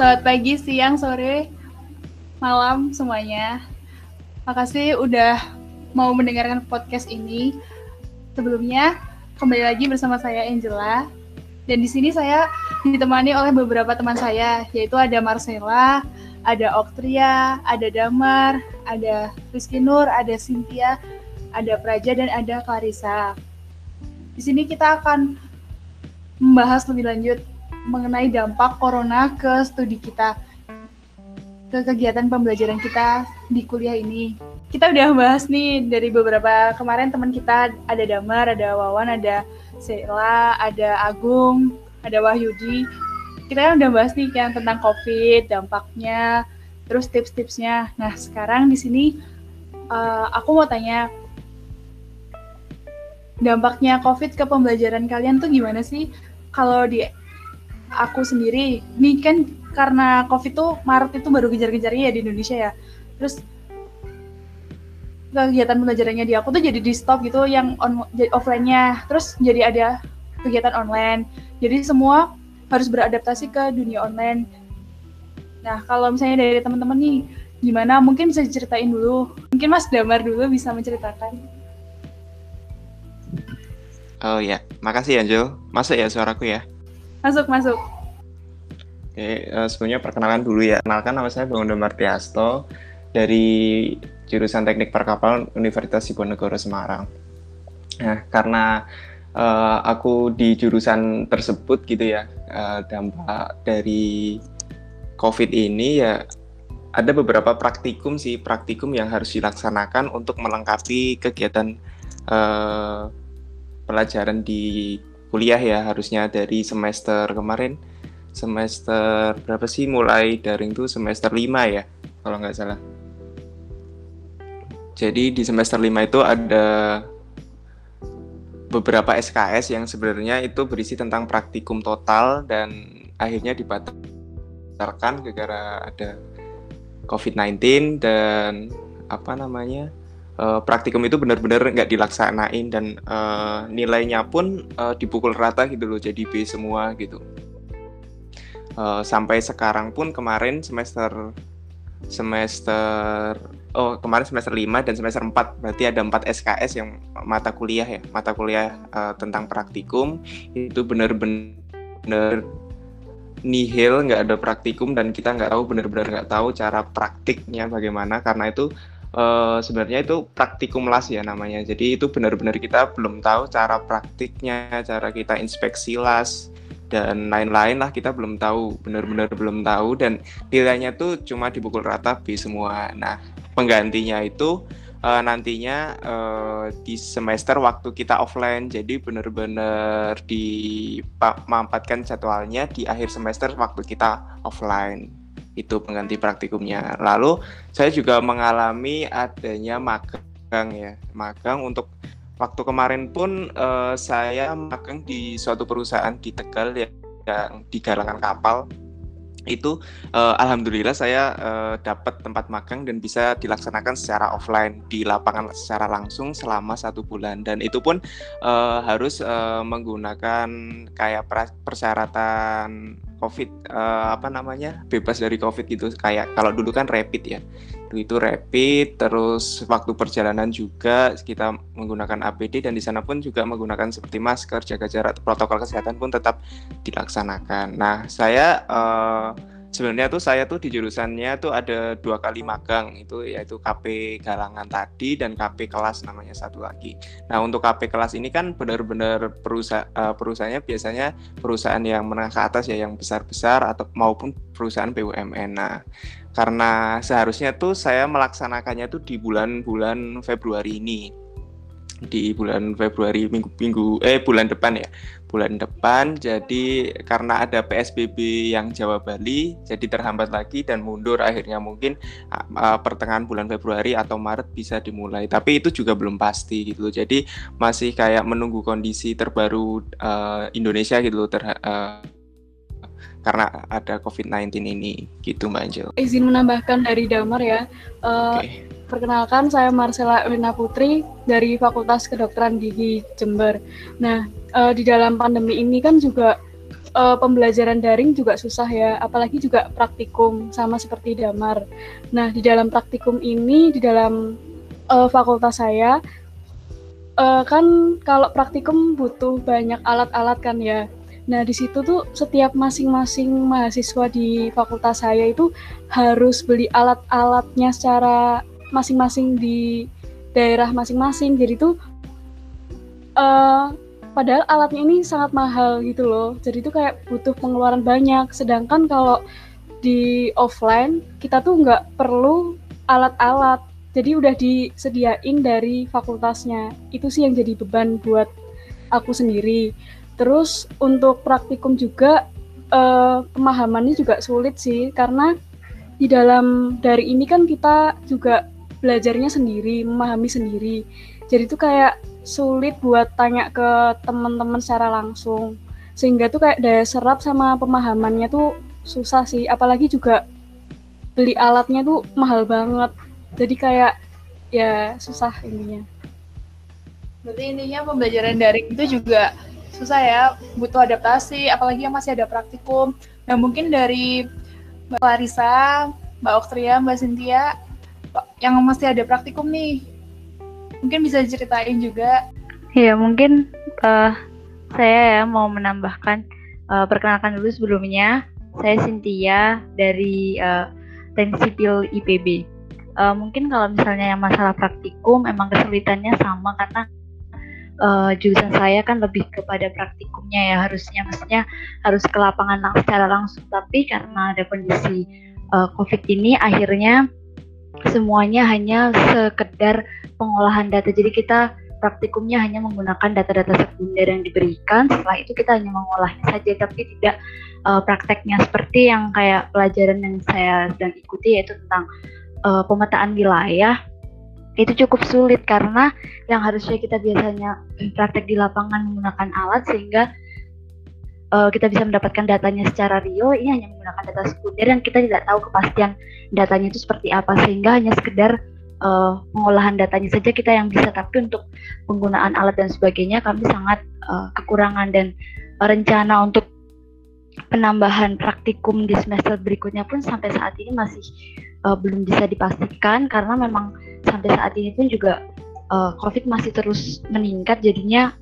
Selamat pagi, siang, sore, malam semuanya. Makasih udah mau mendengarkan podcast ini. Sebelumnya, kembali lagi bersama saya Angela. Dan di sini saya ditemani oleh beberapa teman saya, yaitu ada Marcella, ada Oktria, ada Damar, ada Rizky Nur, ada Cynthia, ada Praja, dan ada Clarissa. Di sini kita akan membahas lebih lanjut mengenai dampak corona ke studi kita ke kegiatan pembelajaran kita di kuliah ini. Kita udah bahas nih dari beberapa kemarin teman kita ada Damar, ada Wawan, ada Sela, ada Agung, ada Wahyudi. Kita kan udah bahas nih kan tentang COVID, dampaknya, terus tips-tipsnya. Nah sekarang di sini uh, aku mau tanya dampaknya COVID ke pembelajaran kalian tuh gimana sih? Kalau di aku sendiri, nih kan karena COVID tuh Maret itu baru kejar-kejarnya ya di Indonesia ya. Terus kegiatan pembelajarannya di aku tuh jadi di stop gitu yang on offline-nya. Terus jadi ada kegiatan online. Jadi semua harus beradaptasi ke dunia online. Nah, kalau misalnya dari teman-teman nih, gimana? Mungkin bisa diceritain dulu. Mungkin Mas Damar dulu bisa menceritakan. Oh ya, makasih ya Jo. Masuk ya suaraku ya? Masuk, masuk. Oke, uh, sebelumnya perkenalan dulu ya. Kenalkan nama saya Bang Martiasto dari jurusan Teknik Perkapalan Universitas Diponegoro Semarang. Nah, karena uh, aku di jurusan tersebut gitu ya, uh, dampak dari COVID ini ya ada beberapa praktikum sih, praktikum yang harus dilaksanakan untuk melengkapi kegiatan uh, pelajaran di kuliah ya, harusnya dari semester kemarin. Semester berapa sih? Mulai daring tuh semester 5 ya kalau nggak salah. Jadi di semester 5 itu ada beberapa SKS yang sebenarnya itu berisi tentang praktikum total dan akhirnya dibatalkan gara-gara ada COVID-19 dan apa namanya uh, praktikum itu benar-benar nggak dilaksanain dan uh, nilainya pun uh, dipukul rata gitu loh jadi B semua gitu. Uh, sampai sekarang pun kemarin semester semester oh kemarin semester 5 dan semester 4 berarti ada 4 SKS yang mata kuliah ya mata kuliah uh, tentang praktikum. Itu benar-benar nihil nggak ada praktikum dan kita nggak tahu benar-benar nggak tahu cara praktiknya bagaimana. Karena itu uh, sebenarnya itu praktikum las ya namanya. Jadi itu benar-benar kita belum tahu cara praktiknya cara kita inspeksi las dan lain-lain lah kita belum tahu benar-benar belum tahu. Dan nilainya tuh cuma dipukul rata B semua. Nah penggantinya itu uh, nantinya uh, di semester waktu kita offline. Jadi benar-benar dimampatkan jadwalnya di akhir semester waktu kita offline itu pengganti praktikumnya. Lalu saya juga mengalami adanya magang ya. Magang untuk waktu kemarin pun uh, saya magang di suatu perusahaan di Tegal ya, yang di galangan kapal. Itu uh, alhamdulillah saya uh, dapat tempat magang dan bisa dilaksanakan secara offline di lapangan secara langsung selama satu bulan. Dan itu pun uh, harus uh, menggunakan kayak persyaratan COVID uh, apa namanya bebas dari COVID gitu. Kayak kalau dulu kan rapid ya. Dulu itu rapid terus waktu perjalanan juga kita menggunakan APD dan di sana pun juga menggunakan seperti masker jaga jarak protokol kesehatan pun tetap dilaksanakan. Nah saya uh, sebenarnya tuh saya tuh di jurusannya tuh ada dua kali magang itu yaitu KP Galangan tadi dan KP kelas namanya satu lagi. Nah untuk KP kelas ini kan benar-benar perusahaan uh, perusahaannya biasanya perusahaan yang menengah ke atas ya yang besar-besar atau maupun perusahaan BUMN. Nah karena seharusnya tuh saya melaksanakannya tuh di bulan-bulan Februari ini di bulan Februari minggu minggu eh bulan depan ya bulan depan jadi karena ada PSBB yang Jawa Bali jadi terhambat lagi dan mundur akhirnya mungkin uh, pertengahan bulan Februari atau Maret bisa dimulai tapi itu juga belum pasti gitu loh jadi masih kayak menunggu kondisi terbaru uh, Indonesia gitu loh ter, uh, karena ada COVID-19 ini gitu Mbak Angel. Izin menambahkan dari Damar ya. Uh, okay. Perkenalkan saya Marcella Wina Putri dari Fakultas Kedokteran Gigi Jember. Nah, uh, di dalam pandemi ini kan juga uh, pembelajaran daring juga susah ya, apalagi juga praktikum sama seperti damar. Nah, di dalam praktikum ini di dalam uh, fakultas saya uh, kan kalau praktikum butuh banyak alat-alat kan ya. Nah, di situ tuh setiap masing-masing mahasiswa di fakultas saya itu harus beli alat-alatnya secara masing-masing di daerah masing-masing. Jadi tuh uh, padahal alatnya ini sangat mahal gitu loh. Jadi itu kayak butuh pengeluaran banyak. Sedangkan kalau di offline kita tuh nggak perlu alat-alat. Jadi udah disediain dari fakultasnya. Itu sih yang jadi beban buat aku sendiri. Terus untuk praktikum juga uh, pemahamannya juga sulit sih. Karena di dalam dari ini kan kita juga belajarnya sendiri memahami sendiri. Jadi itu kayak sulit buat tanya ke teman-teman secara langsung. Sehingga tuh kayak daya serap sama pemahamannya tuh susah sih. Apalagi juga beli alatnya tuh mahal banget. Jadi kayak ya susah intinya berarti intinya pembelajaran daring itu juga susah ya. Butuh adaptasi apalagi yang masih ada praktikum. Nah mungkin dari Mbak Larissa Mbak Oktria Mbak Cynthia yang masih ada praktikum nih Mungkin bisa diceritain juga. Ya, mungkin uh, saya ya mau menambahkan uh, perkenalkan dulu sebelumnya. Saya Cynthia dari uh, Teknik Sipil IPB. Uh, mungkin kalau misalnya yang masalah praktikum emang kesulitannya sama karena uh, jurusan saya kan lebih kepada praktikumnya ya harusnya maksudnya harus ke lapangan secara langsung tapi karena ada kondisi uh, COVID ini akhirnya semuanya hanya sekedar pengolahan data. Jadi kita praktikumnya hanya menggunakan data-data sekunder yang diberikan. Setelah itu kita hanya mengolahnya saja, tapi tidak uh, prakteknya seperti yang kayak pelajaran yang saya sedang ikuti yaitu tentang uh, pemetaan wilayah. Itu cukup sulit karena yang harusnya kita biasanya praktek di lapangan menggunakan alat sehingga uh, kita bisa mendapatkan datanya secara real. Ini hanya menggunakan data sekunder dan kita tidak tahu kepastian datanya itu seperti apa sehingga hanya sekedar uh, pengolahan datanya saja kita yang bisa tapi untuk penggunaan alat dan sebagainya kami sangat uh, kekurangan dan rencana untuk penambahan praktikum di semester berikutnya pun sampai saat ini masih uh, belum bisa dipastikan karena memang sampai saat ini pun juga uh, COVID masih terus meningkat jadinya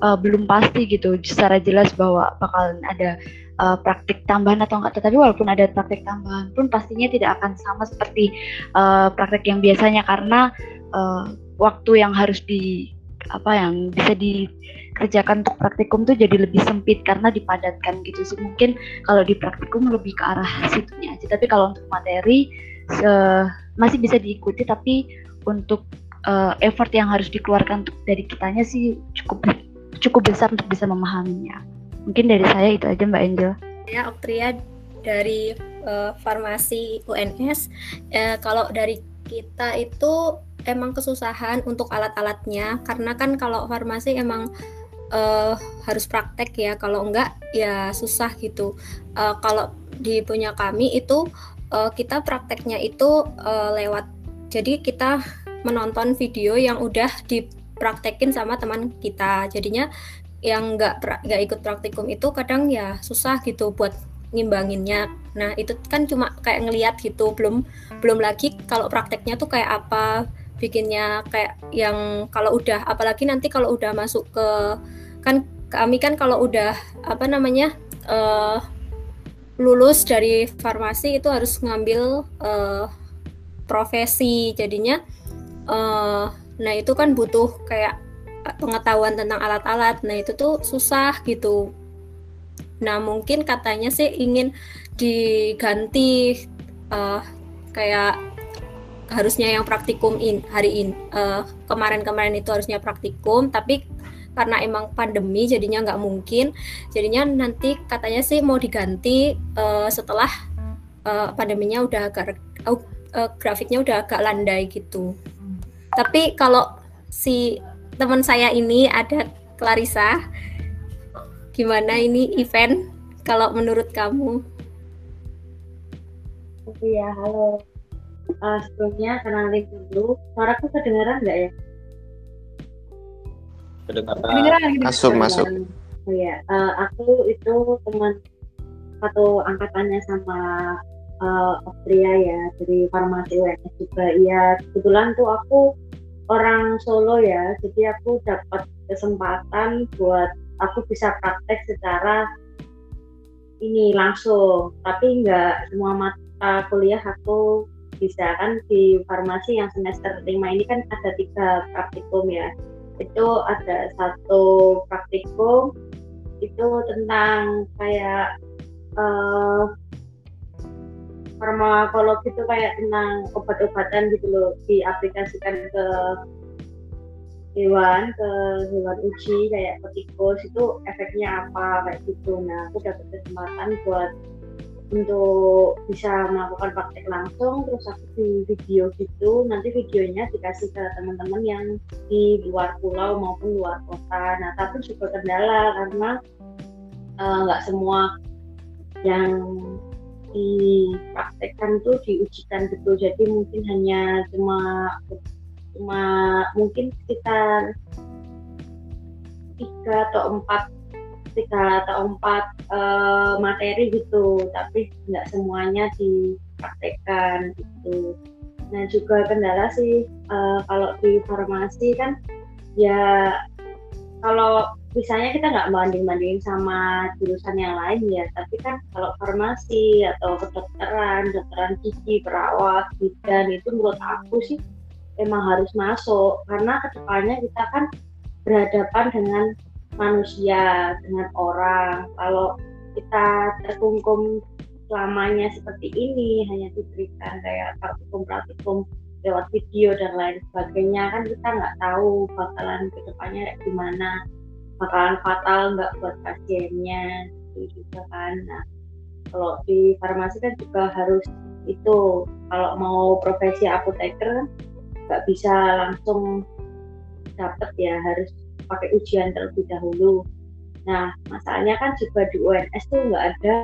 uh, belum pasti gitu secara jelas bahwa bakalan ada uh, praktik tambahan atau enggak. Tetapi walaupun ada praktik tambahan pun pastinya tidak akan sama seperti uh, praktik yang biasanya. Karena uh, waktu yang harus di apa yang bisa dikerjakan untuk praktikum tuh jadi lebih sempit karena dipadatkan gitu sih. Mungkin kalau di praktikum lebih ke arah situnya aja. Tapi kalau untuk materi uh, masih bisa diikuti. Tapi untuk uh, effort yang harus dikeluarkan untuk dari kitanya sih cukup cukup besar untuk bisa memahaminya. Mungkin dari saya itu aja Mbak Angel. Saya Oktria dari uh, farmasi UNS. Uh, kalau dari kita itu emang kesusahan untuk alat-alatnya karena kan kalau farmasi emang uh, harus praktek ya kalau enggak ya susah gitu uh, kalau di punya kami itu uh, kita prakteknya itu uh, lewat jadi kita menonton video yang udah dipraktekin sama teman kita jadinya yang nggak nggak ikut praktikum itu kadang ya susah gitu buat ngimbanginnya. Nah itu kan cuma kayak ngeliat gitu, belum belum lagi kalau prakteknya tuh kayak apa bikinnya kayak yang kalau udah apalagi nanti kalau udah masuk ke kan kami kan kalau udah apa namanya uh, lulus dari farmasi itu harus ngambil uh, profesi jadinya uh, nah itu kan butuh kayak pengetahuan tentang alat-alat. Nah, itu tuh susah gitu. Nah, mungkin katanya sih ingin diganti uh, kayak harusnya yang praktikum in hari ini uh, kemarin-kemarin itu harusnya praktikum tapi karena emang pandemi jadinya nggak mungkin jadinya nanti katanya sih mau diganti uh, setelah uh, pandeminya udah agak uh, grafiknya udah agak landai gitu tapi kalau si teman saya ini ada Clarissa. Gimana ini event kalau menurut kamu? Iya, halo. Uh, sebelumnya kenalin dulu. Suaraku kedengeran nggak ya? Kedengeran. Masuk, masuk. oh ya uh, aku itu teman satu angkatannya sama uh, Austria ya dari farmasi UNS juga. Iya kebetulan tuh aku orang Solo ya jadi aku dapat kesempatan buat aku bisa praktek secara ini langsung. Tapi nggak semua mata kuliah aku bisa. Kan di farmasi yang semester lima ini kan ada tiga praktikum ya. Itu ada satu praktikum itu tentang kayak uh, farmakologi itu kayak tentang obat-obatan gitu loh diaplikasikan ke hewan ke hewan uji kayak tikus itu efeknya apa kayak gitu. Nah aku dapat kesempatan buat untuk bisa melakukan praktek langsung terus aku di video gitu. Nanti videonya dikasih ke teman-teman yang di luar pulau maupun luar kota. Nah tapi juga kendala karena eh, nggak uh, semua yang dipraktekkan tuh diujikan gitu jadi mungkin hanya cuma cuma mungkin sekitar tiga atau empat tiga atau empat uh, materi gitu. Tapi nggak semuanya dipraktekkan gitu. Nah juga kendala sih uh, kalau di farmasi kan ya kalau misalnya kita nggak banding-bandingin sama jurusan yang lain ya tapi kan kalau farmasi atau kedokteran dokteran gigi perawat bidan itu menurut aku sih emang harus masuk. Karena ke depannya kita kan berhadapan dengan manusia dengan orang. Kalau kita terkungkum selamanya seperti ini hanya diberikan kayak praktikum-praktikum lewat video dan lain sebagainya kan kita nggak tahu bakalan ke depannya gimana bakalan fatal nggak buat pasiennya itu juga kan nah kalau di farmasi kan juga harus itu kalau mau profesi apoteker kan nggak bisa langsung dapat ya harus pakai ujian terlebih dahulu. Nah, masalahnya kan juga di UNS tuh nggak ada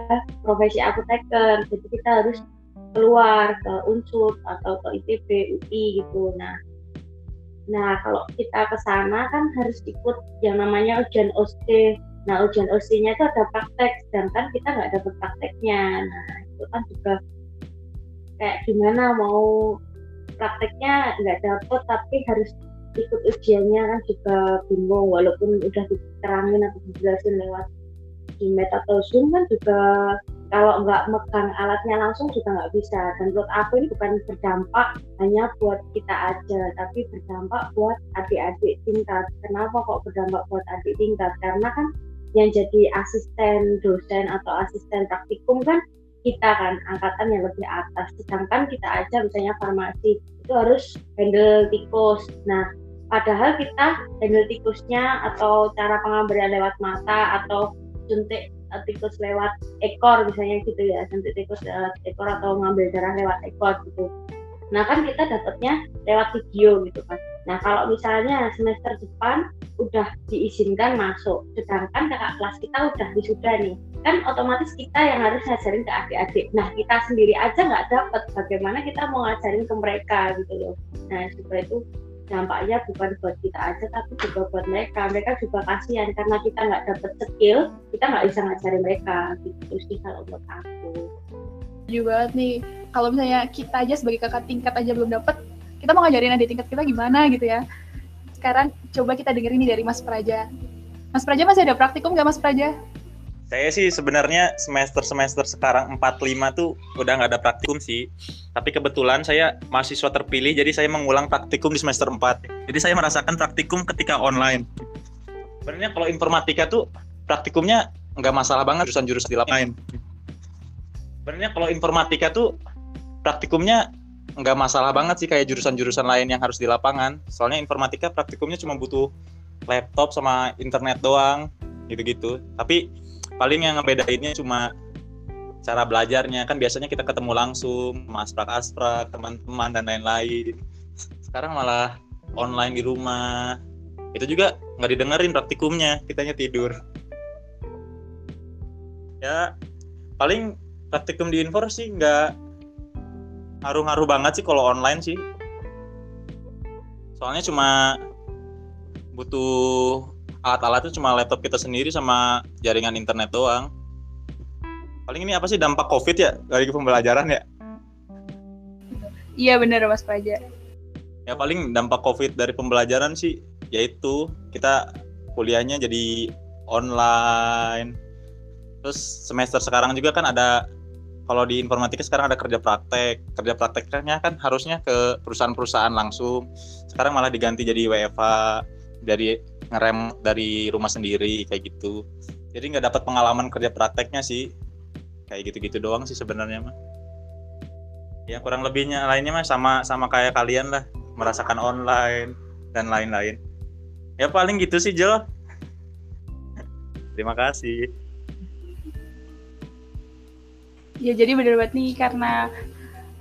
profesi apoteker, jadi kita harus keluar ke Unsur atau ke ITB, UI gitu. Nah, nah kalau kita ke sana kan harus ikut yang namanya ujian OSCE. Nah, ujian OSCE-nya itu ada praktek, sedangkan kita nggak dapat prakteknya. Nah, itu kan juga kayak gimana mau prakteknya nggak dapet tapi harus ikut ujiannya kan juga bingung walaupun udah diterangin atau dijelasin lewat Gmail atau Zoom kan juga kalau nggak megang alatnya langsung juga nggak bisa. Dan menurut aku ini bukan berdampak hanya buat kita aja tapi berdampak buat adik-adik tingkat. Kenapa kok berdampak buat adik tingkat? Karena kan yang jadi asisten dosen atau asisten praktikum kan kita kan angkatan yang lebih atas. Sedangkan kita aja misalnya farmasi itu harus handle tikus. Nah padahal kita handle tikusnya atau cara pengambilan lewat mata atau suntik tikus lewat ekor misalnya gitu ya suntik tikus lewat ekor atau ngambil darah lewat ekor gitu. Nah kan kita dapatnya lewat video gitu kan. Nah kalau misalnya semester depan udah diizinkan masuk sedangkan kakak kelas kita udah wisuda nih kan otomatis kita yang harus ngajarin ke adik-adik. Nah kita sendiri aja nggak dapat bagaimana kita mau ngajarin ke mereka gitu loh. Nah juga itu dampaknya bukan buat kita aja tapi juga buat mereka. Mereka juga kasihan karena kita nggak dapat skill kita nggak bisa ngajarin mereka gitu sih kalau buat aku. Juga nih. Kalau misalnya kita aja sebagai kakak tingkat aja belum dapat kita mau ngajarin adik tingkat kita gimana gitu ya? Sekarang coba kita dengerin ini dari Mas Praja. Mas Praja masih ada praktikum nggak Mas Praja? Saya sih sebenarnya semester-semester sekarang 45 tuh udah nggak ada praktikum sih. Tapi kebetulan saya mahasiswa terpilih, jadi saya mengulang praktikum di semester 4. Jadi saya merasakan praktikum ketika online. Sebenarnya kalau informatika tuh praktikumnya nggak masalah banget jurusan-jurusan di lapangan. Sebenarnya kalau informatika tuh praktikumnya nggak masalah banget sih kayak jurusan-jurusan lain yang harus di lapangan. Soalnya informatika praktikumnya cuma butuh laptop sama internet doang gitu-gitu. Tapi paling yang ngebedainnya cuma cara belajarnya. Kan biasanya kita ketemu langsung asprak asprak teman-teman dan lain-lain. Sekarang malah online di rumah. Itu juga nggak didengerin praktikumnya kitanya tidur. Ya paling praktikum di Infor sih nggak ngaruh-ngaruh banget sih kalau online sih. Soalnya cuma butuh alat-alat itu cuma laptop kita sendiri sama jaringan internet doang. Paling ini apa sih dampak covid ya dari pembelajaran ya? Iya benar mas Fajar ya paling dampak covid dari pembelajaran sih yaitu kita kuliahnya jadi online. Terus semester sekarang juga kan ada kalau di informatika sekarang ada kerja praktek. Kerja prakteknya kan harusnya ke perusahaan-perusahaan langsung. Sekarang malah diganti jadi WFA dari ngerem dari rumah sendiri kayak gitu. Jadi nggak dapat pengalaman kerja prakteknya sih. Kayak gitu-gitu doang sih sebenarnya mah ya kurang lebihnya lainnya mah sama sama kayak kalian lah. Merasakan online dan lain-lain. Ya paling gitu sih Jo terima kasih. Ya jadi benar banget nih karena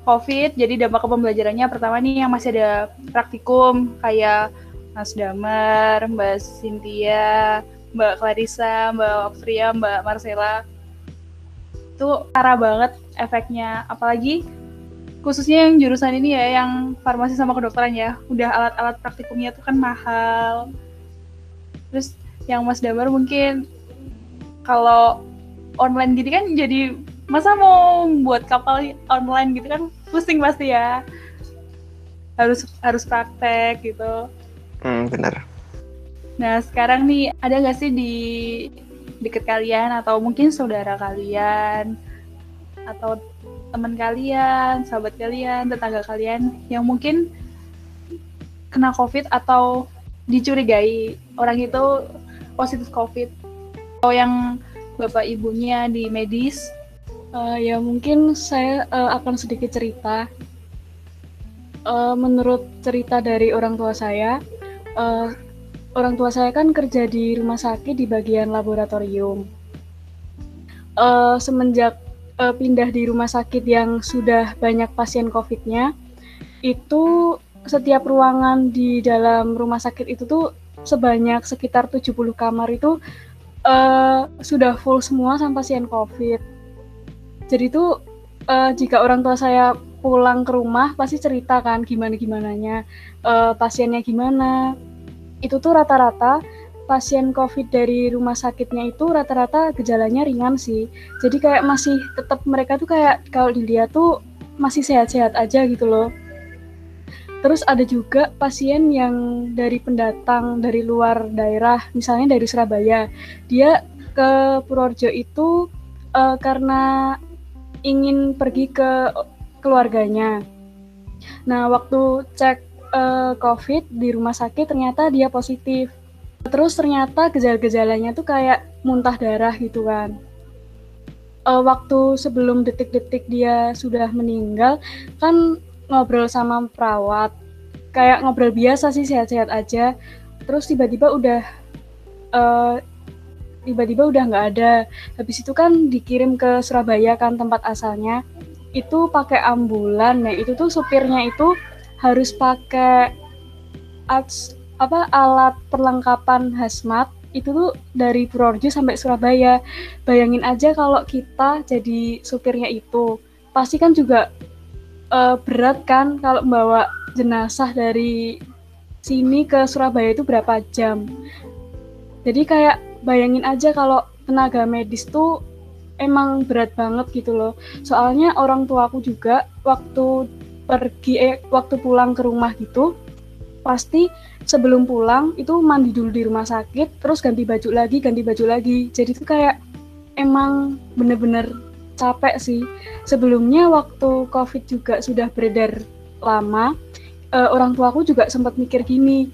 COVID, jadi dampak pembelajarannya. Pertama nih yang masih ada praktikum kayak Mas Damar, Mbak Cynthia, Mbak Clarissa, Mbak Oktria, Mbak Marcella. Itu parah banget efeknya. Apalagi khususnya yang jurusan ini ya, yang farmasi sama kedokteran ya, udah alat-alat praktikumnya tuh kan mahal. Terus yang Mas Damar mungkin kalau online gini kan jadi masa mau buat kapal online gitu kan pusing pasti ya harus harus praktek gitu hmm, benar. Nah sekarang nih ada nggak sih di deket kalian atau mungkin saudara kalian atau teman kalian sahabat kalian tetangga kalian yang mungkin kena covid atau dicurigai? Orang itu positif covid. Atau yang bapak ibunya di medis Uh, ya mungkin saya uh, akan sedikit cerita. Uh, menurut cerita dari orang tua saya, uh, orang tua saya kan kerja di rumah sakit di bagian laboratorium. Uh, semenjak uh, pindah di rumah sakit yang sudah banyak pasien COVID-nya, itu setiap ruangan di dalam rumah sakit itu tuh sebanyak sekitar 70 kamar itu uh, sudah full semua sama pasien COVID jadi tuh uh, jika orang tua saya pulang ke rumah pasti cerita kan gimana gimananya uh, pasiennya gimana itu tuh rata-rata pasien COVID dari rumah sakitnya itu rata-rata gejalanya ringan sih. Jadi kayak masih tetap mereka tuh kayak kalau dilihat tuh masih sehat-sehat aja gitu loh. Terus ada juga pasien yang dari pendatang dari luar daerah, misalnya dari Surabaya. Dia ke Purworejo itu uh, karena ingin pergi ke keluarganya. Nah, waktu cek uh, COVID di rumah sakit ternyata dia positif. Terus ternyata gejala-gejalanya tuh kayak muntah darah gitu kan. Uh, waktu sebelum detik-detik dia sudah meninggal, kan ngobrol sama perawat. Kayak ngobrol biasa sih, sehat-sehat aja. Terus tiba-tiba udah uh, tiba-tiba udah nggak ada. Habis itu kan dikirim ke Surabaya kan tempat asalnya. Itu pakai ambulan. Nah, itu tuh supirnya itu harus pakai apa alat perlengkapan hazmat itu tuh dari Purworejo sampai Surabaya. Bayangin aja kalau kita jadi supirnya itu, pasti kan juga uh, berat kan kalau membawa jenazah dari sini ke Surabaya itu berapa jam. Jadi kayak bayangin aja kalau tenaga medis tuh emang berat banget gitu loh. Soalnya orang tua aku juga waktu pergi eh waktu pulang ke rumah gitu pasti sebelum pulang itu mandi dulu di rumah sakit terus ganti baju lagi ganti baju lagi. Jadi tuh kayak emang bener-bener capek sih. Sebelumnya waktu covid juga sudah beredar lama eh, orang tua aku juga sempat mikir gini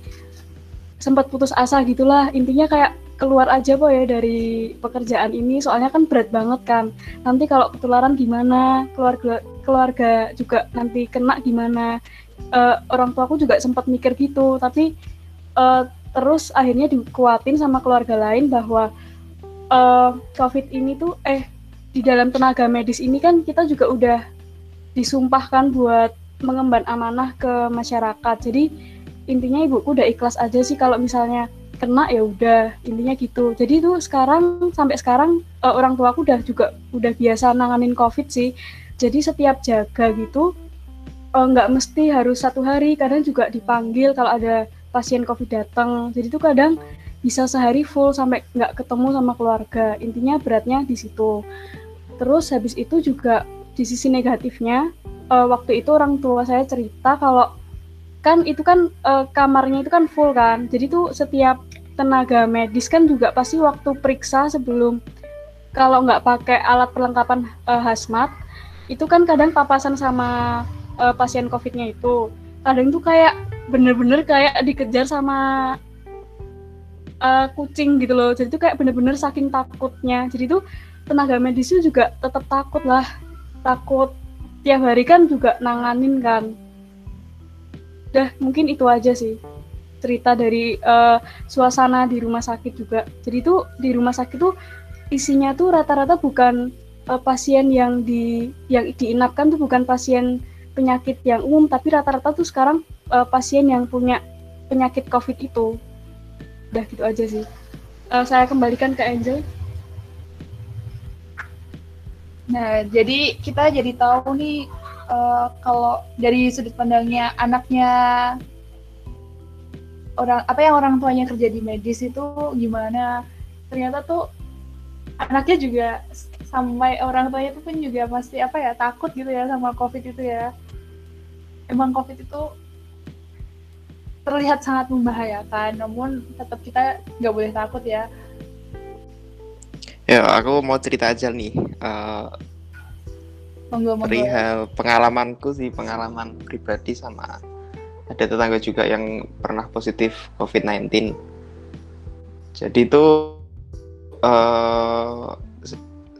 sempat putus asa gitulah. Intinya kayak keluar aja po ya dari pekerjaan ini. Soalnya kan berat banget kan. Nanti kalau ketularan gimana? Keluarga keluarga juga nanti kena gimana? Uh, orang tua aku juga sempat mikir gitu. Tapi uh, terus akhirnya dikuatin sama keluarga lain bahwa uh, covid ini tuh eh di dalam tenaga medis ini kan kita juga udah disumpahkan buat mengemban amanah ke masyarakat. Jadi intinya ibuku udah ikhlas aja sih kalau misalnya kena ya udah intinya gitu. Jadi tuh sekarang sampai sekarang uh, orang tua aku udah juga udah biasa nanganin covid sih. Jadi setiap jaga gitu uh, nggak mesti harus satu hari. Kadang juga dipanggil kalau ada pasien covid datang. Jadi tuh kadang bisa sehari full sampai nggak ketemu sama keluarga. Intinya beratnya di situ. Terus habis itu juga di sisi negatifnya uh, waktu itu orang tua saya cerita kalau kan itu kan uh, kamarnya itu kan full kan. Jadi tuh setiap tenaga medis kan juga pasti waktu periksa sebelum kalau nggak pakai alat perlengkapan uh, hazmat itu kan kadang papasan sama uh, pasien covidnya itu. Kadang tuh kayak bener-bener kayak dikejar sama uh, kucing gitu loh. Jadi tuh kayak bener-bener saking takutnya. Jadi tuh tenaga medis itu juga tetap takut lah. Takut tiap hari kan juga nanganin kan udah mungkin itu aja sih cerita dari uh, suasana di rumah sakit juga. Jadi tuh di rumah sakit tuh isinya tuh rata-rata bukan uh, pasien yang di yang diinapkan tuh bukan pasien penyakit yang umum tapi rata-rata tuh sekarang uh, pasien yang punya penyakit covid itu. Udah gitu aja sih. Uh, saya kembalikan ke Angel. Nah jadi kita jadi tahu nih uh, kalau dari sudut pandangnya anaknya orang apa yang orang tuanya kerja di medis itu gimana ternyata tuh anaknya juga sampai orang tuanya itu pun juga pasti apa ya takut gitu ya sama covid itu ya emang covid itu terlihat sangat membahayakan, namun tetap kita nggak boleh takut ya. Ya, aku mau cerita aja nih. Uh, Perihal pengalamanku sih, pengalaman pribadi sama ada tetangga juga yang pernah positif COVID-19. Jadi itu uh,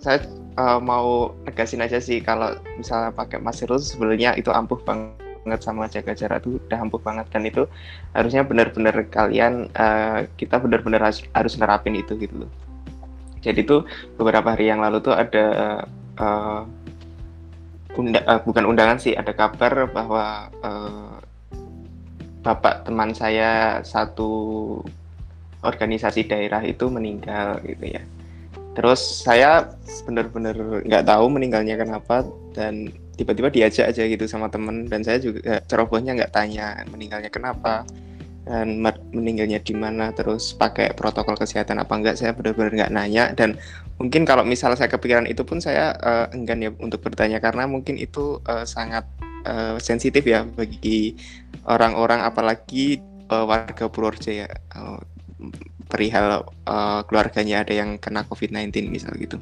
saya uh, mau negasin aja sih kalau misalnya pakai masker itu sebenarnya itu ampuh banget sama jaga jarak tuh udah ampuh banget. Dan itu harusnya benar-benar kalian uh, kita benar-benar harus, harus nerapin itu gitu loh. Jadi tuh beberapa hari yang lalu tuh ada uh, unda uh, bukan undangan sih ada kabar bahwa uh, bapak teman saya satu organisasi daerah itu meninggal gitu ya. Terus saya benar-benar nggak tahu meninggalnya kenapa dan tiba-tiba diajak aja gitu sama temen dan saya juga cerobohnya nggak tanya meninggalnya kenapa dan meninggalnya di mana terus pakai protokol kesehatan apa enggak saya benar-benar nggak nanya dan mungkin kalau misalnya saya kepikiran itu pun saya uh, enggan ya untuk bertanya karena mungkin itu uh, sangat uh, sensitif ya bagi orang-orang apalagi uh, warga Purworejo ya uh, perihal uh, keluarganya ada yang kena COVID-19 misal gitu.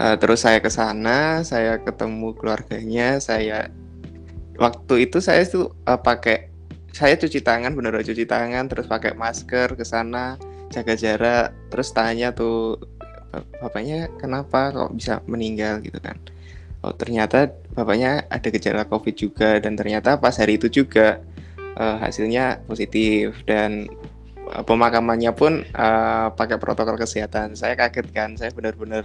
Uh, terus saya ke sana, saya ketemu keluarganya, saya waktu itu saya tuh uh, pakai saya cuci tangan bener cuci tangan terus pakai masker ke sana jaga jarak terus tanya tuh bapaknya kenapa kok bisa meninggal? gitu kan. Oh ternyata bapaknya ada gejala covid juga dan ternyata pas hari itu juga uh, hasilnya positif dan uh, pemakamannya pun uh, pakai protokol kesehatan. Saya kaget kan saya benar-benar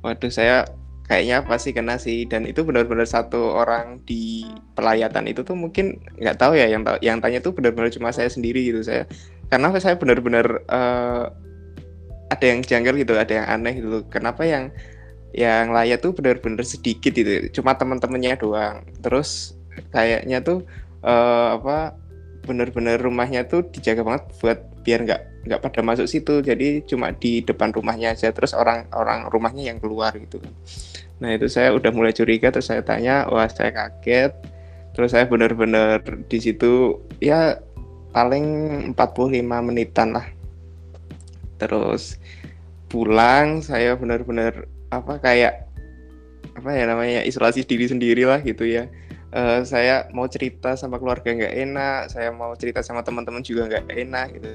waduh saya kayaknya pasti kena sih. Dan itu benar-benar satu orang di pelayatan itu tuh mungkin nggak tahu ya yang yang tanya tuh benar-benar cuma saya sendiri gitu saya karena saya benar-benar uh, ada yang janggal gitu ada yang aneh gitu. Kenapa yang yang layak tuh benar-benar sedikit gitu cuma teman-temannya doang. Terus kayaknya tuh uh, apa benar-benar rumahnya tuh dijaga banget buat biar nggak nggak pada masuk situ jadi cuma di depan rumahnya aja terus orang-orang rumahnya yang keluar gitu. Nah itu saya udah mulai curiga terus saya tanya wah saya kaget. Terus saya benar-benar di situ ya paling 45 menitan lah. Terus pulang saya benar-benar apa kayak apa ya namanya isolasi diri sendiri lah gitu ya. Uh, saya mau cerita sama keluarga nggak enak, saya mau cerita sama teman-teman juga nggak enak gitu.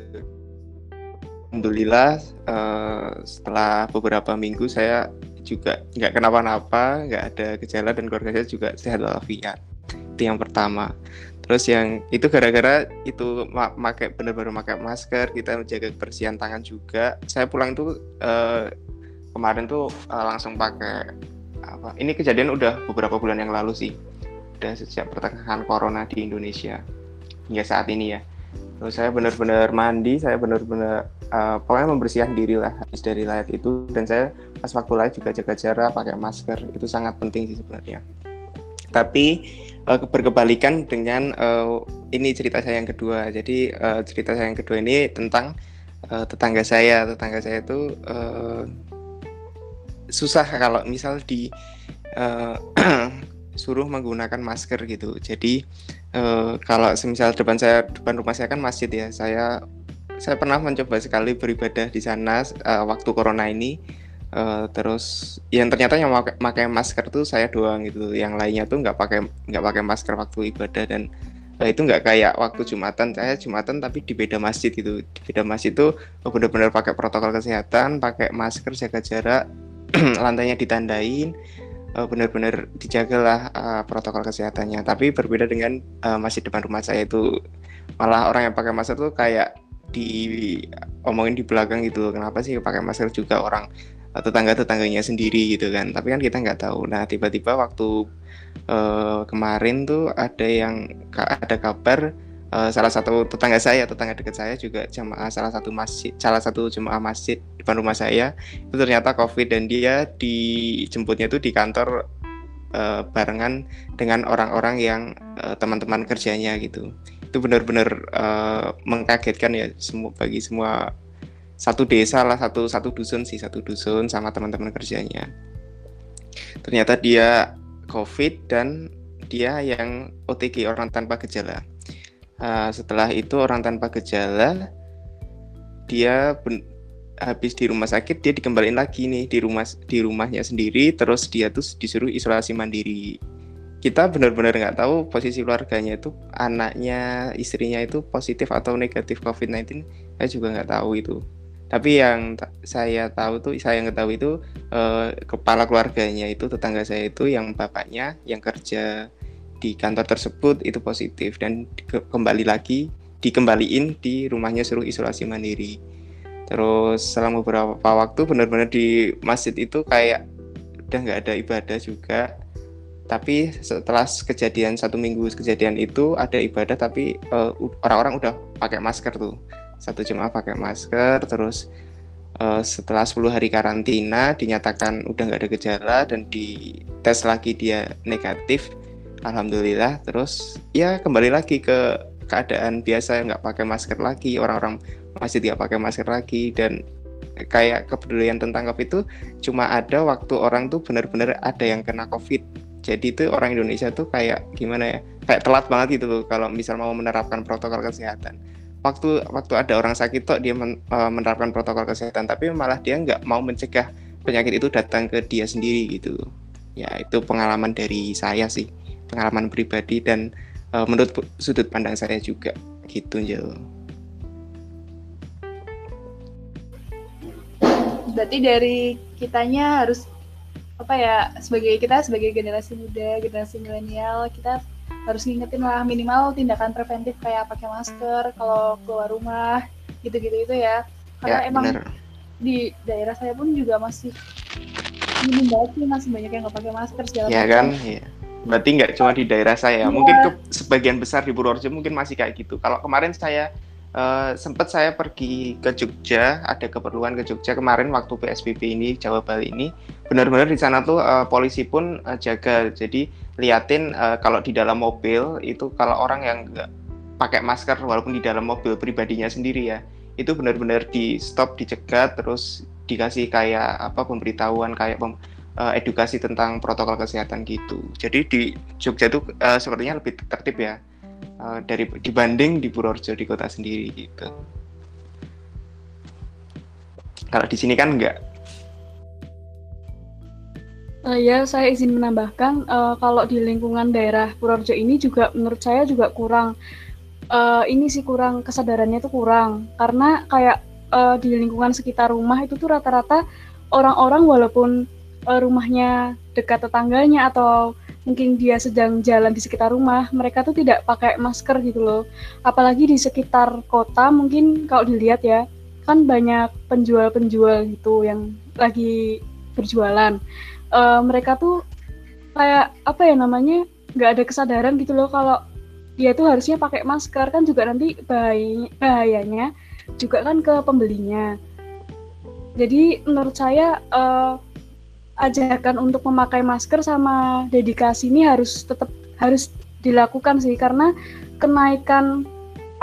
Alhamdulillah uh, setelah beberapa minggu saya juga nggak kenapa-napa, nggak ada gejala dan keluarga saya juga sehat walafiat. Itu yang pertama. Terus yang itu gara-gara itu pakai benar-benar pakai masker, kita menjaga kebersihan tangan juga. Saya pulang itu uh, kemarin tuh uh, langsung pakai apa? Ini kejadian udah beberapa bulan yang lalu sih udah sejak pertengahan corona di Indonesia hingga saat ini ya. Terus saya benar-benar mandi, saya benar-benar uh, pokoknya membersihkan diri lah habis dari live itu dan saya pas waktu live juga jaga jarak, pakai masker itu sangat penting sih sebenarnya. Tapi uh, berkebalikan dengan uh, ini cerita saya yang kedua. Jadi uh, cerita saya yang kedua ini tentang uh, tetangga saya tetangga saya itu uh, susah kalau misal di uh, suruh menggunakan masker gitu jadi uh, kalau semisal depan saya depan rumah saya kan masjid ya. Saya saya pernah mencoba sekali beribadah di sana uh, waktu corona ini. Uh, terus yang ternyata yang pakai masker tuh saya doang gitu. Yang lainnya tuh nggak pakai nggak pakai masker waktu ibadah dan Nah, itu nggak kayak waktu Jumatan. Saya Jumatan tapi di beda masjid gitu. Di beda masjid itu benar-benar pakai protokol kesehatan pakai masker jaga jarak lantainya ditandain uh, benar-benar dijagalah uh, protokol kesehatannya. Tapi berbeda dengan uh, masjid depan rumah saya itu malah orang yang pakai masker tuh kayak di omongin di belakang gitu kenapa sih pakai masker juga orang tetangga tetangganya sendiri gitu kan. Tapi kan kita nggak tahu. Nah tiba-tiba waktu uh, kemarin tuh ada yang ada kabar uh, salah satu tetangga saya tetangga dekat saya juga jemaah salah satu masjid salah satu jemaah masjid depan rumah saya. Itu ternyata covid dan dia dijemputnya itu di kantor uh, barengan dengan orang-orang yang teman-teman uh, kerjanya gitu. Itu benar-benar uh, mengkagetkan ya semua bagi semua satu desa lah satu satu dusun sih satu dusun sama teman-teman kerjanya. Ternyata dia COVID dan dia yang OTG orang tanpa gejala. Uh, setelah itu orang tanpa gejala dia habis di rumah sakit dia dikembaliin lagi nih di rumah di rumahnya sendiri terus dia tuh disuruh isolasi mandiri. Kita benar-benar nggak tahu posisi keluarganya itu anaknya istrinya itu positif atau negatif COVID-19 saya juga nggak tahu itu tapi yang saya tahu tuh saya yang tahu itu eh, kepala keluarganya itu tetangga saya itu yang bapaknya yang kerja di kantor tersebut itu positif dan kembali lagi dikembaliin di rumahnya suruh isolasi mandiri. Terus selama beberapa waktu benar-benar di masjid itu kayak udah nggak ada ibadah juga. Tapi setelah kejadian satu minggu kejadian itu ada ibadah tapi eh, orang-orang uh, udah pakai masker tuh. Satu jemaah pakai masker terus uh, setelah 10 hari karantina dinyatakan udah nggak ada gejala dan di tes lagi dia negatif alhamdulillah terus ya kembali lagi ke keadaan biasa nggak pakai masker lagi orang-orang masih tidak pakai masker lagi dan kayak kepedulian tentang covid itu cuma ada waktu orang tuh benar-benar ada yang kena covid. Jadi itu orang Indonesia tuh kayak gimana ya kayak telat banget gitu loh kalau misal mau menerapkan protokol kesehatan. Waktu waktu ada orang sakit kok dia uh, menerapkan protokol kesehatan tapi malah dia nggak mau mencegah penyakit itu datang ke dia sendiri gitu. Ya itu pengalaman dari saya sih pengalaman pribadi dan uh, menurut sudut pandang saya juga gitu Jel. Berarti dari kitanya harus apa ya sebagai kita sebagai generasi muda generasi milenial kita harus ngingetin lah minimal tindakan preventif kayak pakai masker kalau keluar rumah gitu-gitu itu ya karena ya, emang bener. di daerah saya pun juga masih minim banget sih masih banyak yang nggak pakai masker segala ya kan ya. Berarti nggak cuma di daerah saya. Ya. mungkin ke sebagian besar di Purworejo mungkin masih kayak gitu. Kalau kemarin saya Uh, sempat saya pergi ke Jogja, ada keperluan ke Jogja kemarin waktu PSBB ini Jawa Bali ini, benar-benar di sana tuh uh, polisi pun uh, jaga, jadi liatin uh, kalau di dalam mobil itu kalau orang yang nggak pakai masker walaupun di dalam mobil pribadinya sendiri ya, itu benar-benar di stop, dicegat, terus dikasih kayak apa pemberitahuan kayak pem, uh, edukasi tentang protokol kesehatan gitu. Jadi di Jogja itu uh, sepertinya lebih tertib ya uh, dari dibanding di Purworejo di kota sendiri gitu. Kalau di sini kan enggak. Uh, ya, saya izin menambahkan uh, kalau di lingkungan daerah Purworejo ini juga menurut saya juga kurang uh, ini sih kurang kesadarannya itu kurang karena kayak uh, di lingkungan sekitar rumah itu tuh rata-rata orang-orang walaupun uh, rumahnya dekat tetangganya atau mungkin dia sedang jalan di sekitar rumah, mereka tuh tidak pakai masker gitu loh. Apalagi di sekitar kota mungkin kalau dilihat ya, kan banyak penjual-penjual gitu yang lagi berjualan. Uh, mereka tuh kayak apa ya namanya nggak ada kesadaran gitu loh kalau dia tuh harusnya pakai masker kan juga nanti bahayanya, bahayanya juga kan ke pembelinya. Jadi menurut saya uh, ajakan untuk memakai masker sama dedikasi ini harus tetap harus dilakukan sih karena kenaikan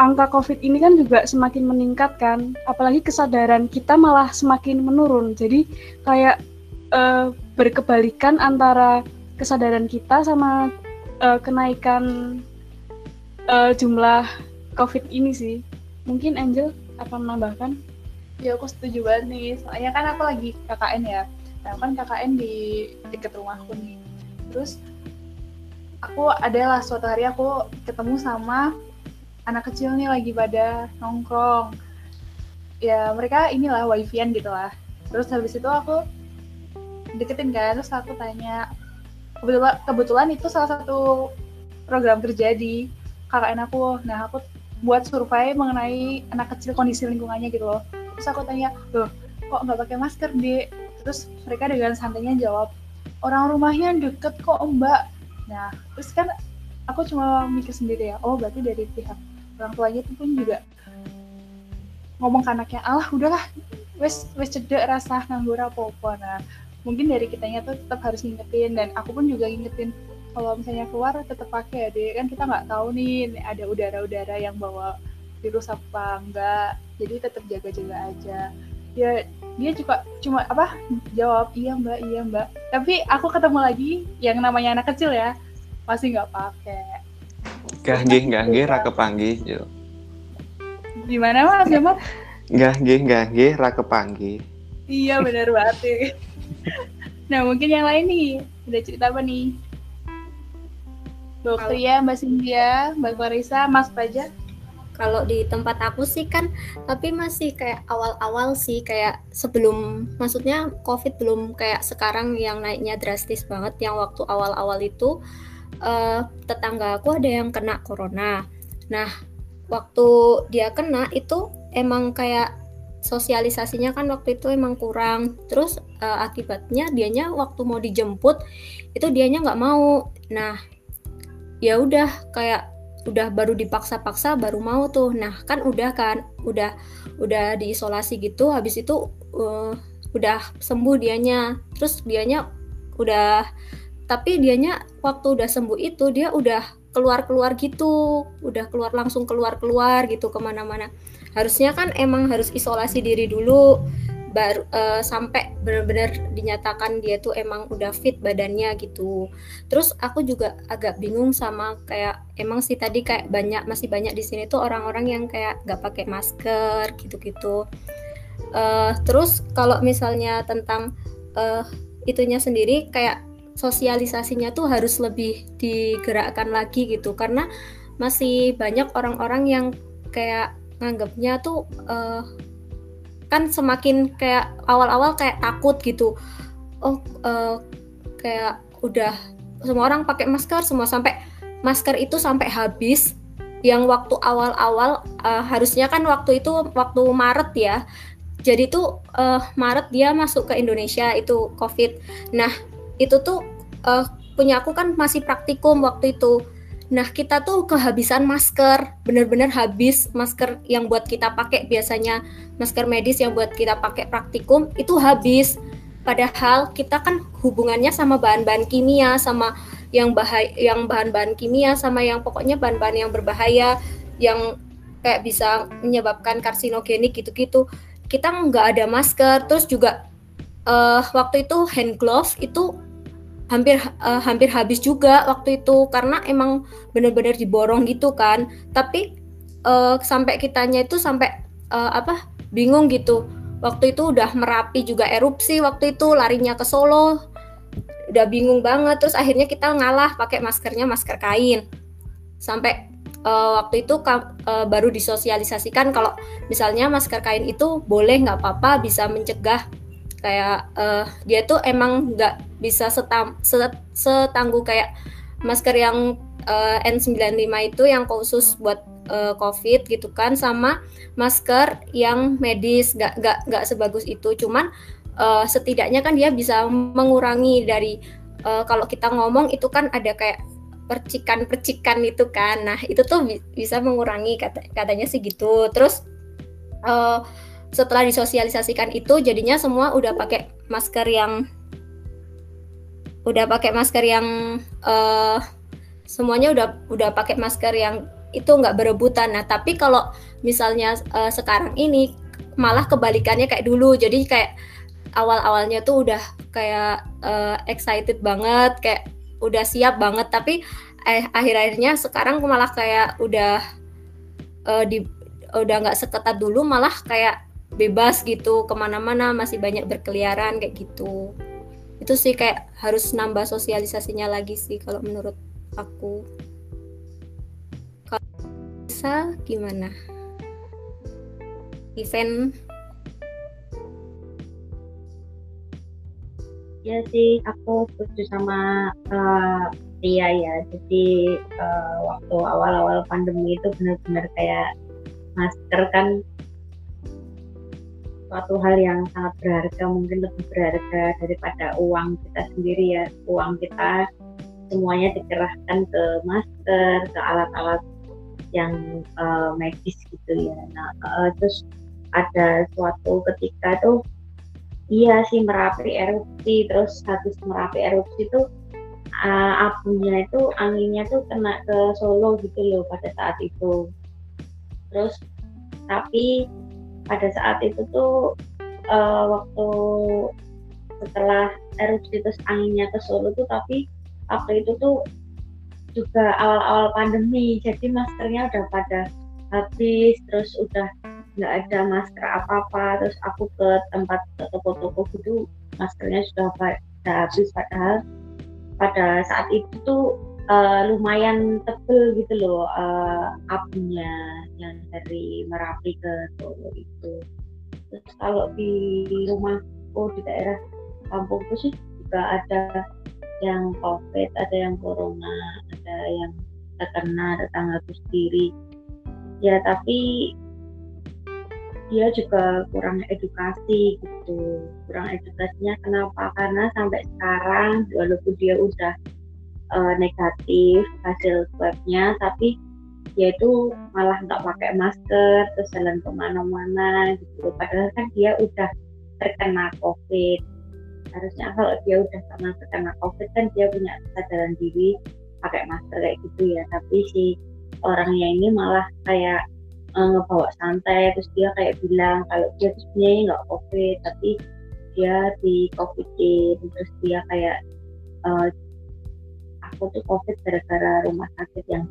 angka COVID ini kan juga semakin meningkat kan, apalagi kesadaran kita malah semakin menurun. Jadi kayak uh, berkebalikan antara kesadaran kita sama uh, kenaikan uh, jumlah COVID ini sih. Mungkin Angel akan menambahkan? Ya aku setuju banget nih, soalnya kan aku lagi KKN ya. Nah, kan KKN di deket rumahku nih. Terus aku adalah suatu hari aku ketemu sama anak kecil nih lagi pada nongkrong. Ya mereka inilah wifian gitu lah. Terus habis itu aku deketin kan terus aku tanya kebetulan kebetulan itu salah satu program kerja di KKN aku. Nah aku buat survei mengenai anak kecil kondisi lingkungannya gitu loh. Terus aku tanya loh kok nggak pakai masker deh terus mereka dengan santainya jawab orang rumahnya deket kok mbak. Nah terus kan aku cuma mikir sendiri ya oh berarti dari pihak orang tuanya itu pun juga ngomong ke anaknya Allah udahlah wes wes cedek rasa nganggur apa-apa nah mungkin dari kitanya tuh tetap harus ngingetin dan aku pun juga ngingetin kalau misalnya keluar tetap pakai ya deh kan kita nggak tahu nih ada udara-udara yang bawa virus apa enggak jadi tetap jaga-jaga aja ya dia juga cuma apa jawab iya mbak iya mbak tapi aku ketemu lagi yang namanya anak kecil ya masih nggak pakai Gah nggih, gah nggih ra kepanggih, yo. Gimana Mas Gamal? Gah nggih, gah nggih ra kepanggih. Iya benar banget. nah, mungkin yang lain nih, udah cerita apa nih? Dokter ya, Mbak Cynthia, Mbak Clarissa, Mas Paja. Kalau di tempat aku sih kan, tapi masih kayak awal-awal sih, kayak sebelum, maksudnya COVID belum kayak sekarang yang naiknya drastis banget, yang waktu awal-awal itu uh, tetangga aku ada yang kena corona. Nah, waktu dia kena itu emang kayak sosialisasinya kan waktu itu emang kurang. Terus uh, akibatnya dianya waktu mau dijemput itu dianya nggak mau. Nah, ya udah kayak udah baru dipaksa-paksa baru mau tuh. Nah, kan udah kan, udah udah diisolasi gitu. Habis itu uh, udah sembuh dianya. Terus dianya udah tapi dianya waktu udah sembuh itu dia udah keluar keluar gitu udah keluar langsung keluar keluar gitu ke mana-mana harusnya kan emang harus isolasi diri dulu baru uh, sampai benar-benar dinyatakan dia tuh emang udah fit badannya gitu. Terus aku juga agak bingung sama kayak emang sih tadi kayak banyak masih banyak di sini tuh orang-orang yang kayak nggak pakai masker gitu-gitu. Uh, terus kalau misalnya tentang uh, itunya sendiri kayak sosialisasinya tuh harus lebih digerakkan lagi gitu karena masih banyak orang-orang yang kayak nganggapnya tuh uh, kan semakin kayak awal-awal kayak takut gitu. Oh uh, kayak udah semua orang pakai masker semua sampai masker itu sampai habis. Yang waktu awal-awal uh, harusnya kan waktu itu waktu Maret ya. Jadi tuh uh, Maret dia masuk ke Indonesia itu COVID. Nah itu tuh uh, punya aku kan masih praktikum waktu itu. Nah, kita tuh kehabisan masker, bener-bener habis masker yang buat kita pakai biasanya masker medis yang buat kita pakai praktikum itu habis. Padahal kita kan hubungannya sama bahan-bahan kimia, sama yang bahaya, yang bahan-bahan kimia, sama yang pokoknya bahan-bahan yang berbahaya, yang kayak bisa menyebabkan karsinogenik gitu-gitu. Kita nggak ada masker, terus juga uh, waktu itu hand glove itu hampir uh, hampir habis juga waktu itu karena emang benar-benar diborong gitu kan. Tapi uh, sampai kitanya itu sampai uh, apa bingung gitu. Waktu itu udah merapi juga erupsi waktu itu larinya ke Solo. Udah bingung banget terus akhirnya kita ngalah pakai maskernya masker kain. Sampai uh, waktu itu uh, baru disosialisasikan kalau misalnya masker kain itu boleh nggak apa-apa bisa mencegah kayak uh, dia tuh emang nggak bisa setam, set, setangguh kayak masker yang uh, N95 itu yang khusus buat uh, COVID gitu kan sama masker yang medis nggak nggak nggak sebagus itu. Cuman uh, setidaknya kan dia bisa mengurangi dari uh, kalau kita ngomong itu kan ada kayak percikan-percikan itu kan. Nah itu tuh bi bisa mengurangi kata katanya sih gitu. Terus uh, setelah disosialisasikan itu jadinya semua udah pakai masker yang udah pakai masker yang uh, semuanya udah udah pakai masker yang itu nggak berebutan. Nah, tapi kalau misalnya uh, sekarang ini malah kebalikannya kayak dulu. Jadi kayak awal-awalnya tuh udah kayak uh, excited banget, kayak udah siap banget. Tapi eh, akhir-akhirnya sekarang malah kayak udah uh, di udah nggak seketat dulu, malah kayak bebas gitu ke mana-mana masih banyak berkeliaran kayak gitu. Itu sih kayak harus nambah sosialisasinya lagi sih kalau menurut aku. Kalau bisa gimana? Event ya sih aku setuju sama uh, ya. Jadi uh, waktu awal-awal pandemi itu benar-benar kayak masker kan suatu hal yang sangat berharga mungkin lebih berharga daripada uang kita sendiri ya. Uang kita semuanya dikerahkan ke masker ke alat-alat yang uh, medis gitu ya. Nah uh, terus ada suatu ketika tuh iya sih merapi erupsi terus habis merapi erupsi itu uh, abunya itu anginnya tuh kena ke Solo gitu loh pada saat itu. Terus tapi pada saat itu tuh uh, waktu setelah erupsi terus anginnya ke Solo tuh tapi waktu itu tuh juga awal-awal pandemi jadi maskernya udah pada habis terus udah nggak ada masker apa-apa terus aku ke tempat toko-toko gitu maskernya sudah pada habis padahal pada saat itu tuh uh, lumayan tebel gitu loh uh, abunya yang dari Merapi ke Solo itu. Terus kalau di rumahku di daerah kampungku sih juga ada yang COVID, ada yang corona, ada yang terkena tetangga sendiri. Ya tapi dia juga kurang edukasi gitu kurang edukasinya kenapa karena sampai sekarang walaupun dia udah uh, negatif hasil swabnya tapi dia itu malah nggak pakai masker terus jalan ke mana-mana gitu. Padahal kan dia udah terkena covid. Harusnya kalau dia udah pernah terkena covid kan dia punya kesadaran diri pakai masker kayak gitu ya. Tapi si orangnya ini malah kayak uh, ngebawa santai terus dia kayak bilang kalau dia tuh sebenarnya nggak covid tapi dia di covidin terus dia kayak uh, aku tuh covid gara-gara rumah sakit yang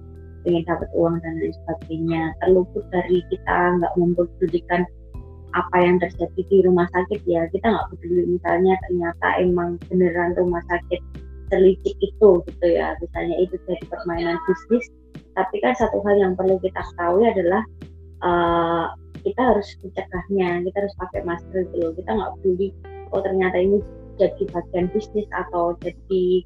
ingin dapat uang dan lain sebagainya. Terluput dari kita nggak mempedulikan apa yang terjadi di rumah sakit ya. Kita nggak peduli misalnya ternyata emang beneran rumah sakit terlicik itu gitu ya. Misalnya itu jadi permainan bisnis. Tapi kan satu hal yang perlu kita ketahui adalah uh, kita harus mencegahnya. Kita harus pakai masker gitu kita nggak peduli oh ternyata ini jadi bagian bisnis atau jadi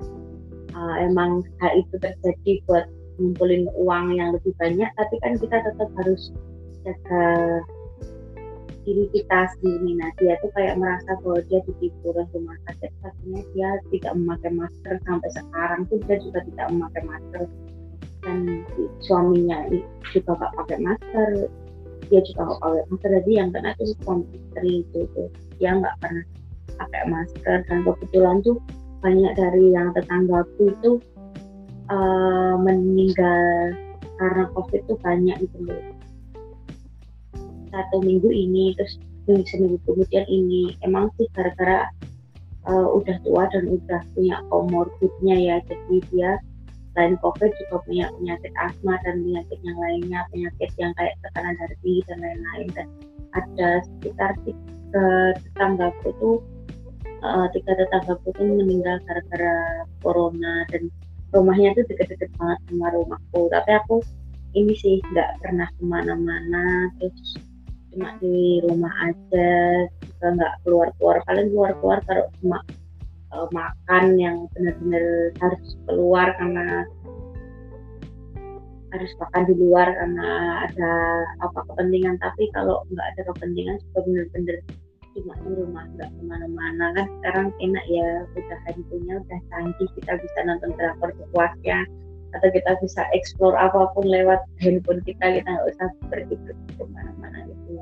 uh, emang hal itu terjadi buat ngumpulin uang yang lebih banyak tapi kan kita tetap harus jaga diri kita sendiri. Nah dia tuh kayak merasa bahwa dia ditipu oleh rumah sakit akhirnya dia tidak memakai masker sampai sekarang tuh dia juga tidak memakai masker. Dan suaminya juga gak pakai masker dia juga gak pakai masker. Jadi yang kena tuh suami istri itu dia nggak pernah pakai masker. Dan kebetulan tuh banyak dari yang tetanggaku itu uh, meninggal karena covid itu banyak gitu loh. Satu minggu ini terus seminggu kemudian ini. Emang sih gara-gara uh, udah tua dan udah punya komorbidnya ya. Jadi dia selain covid juga punya penyakit asma dan penyakit yang lainnya. Penyakit yang kayak tekanan darah tinggi dan lain-lain. Dan ada sekitar tiga tetanggaku tuh uh, tiga tetangga itu meninggal gara-gara corona dan rumahnya tuh deket-deket banget sama rumahku. Tapi aku ini sih nggak pernah ke mana-mana terus cuma di rumah aja juga nggak keluar-keluar. Paling keluar-keluar kalau cuma uh, makan yang benar-benar harus keluar karena harus makan di luar karena ada apa kepentingan. Tapi kalau nggak ada kepentingan juga benar-benar cuma di rumah nggak ke mana-mana kan sekarang enak ya udah handphonenya udah canggih kita bisa nonton drakor sepuasnya atau kita bisa explore apa pun lewat handphone kita kita nggak usah pergi pergi ke mana-mana gitu.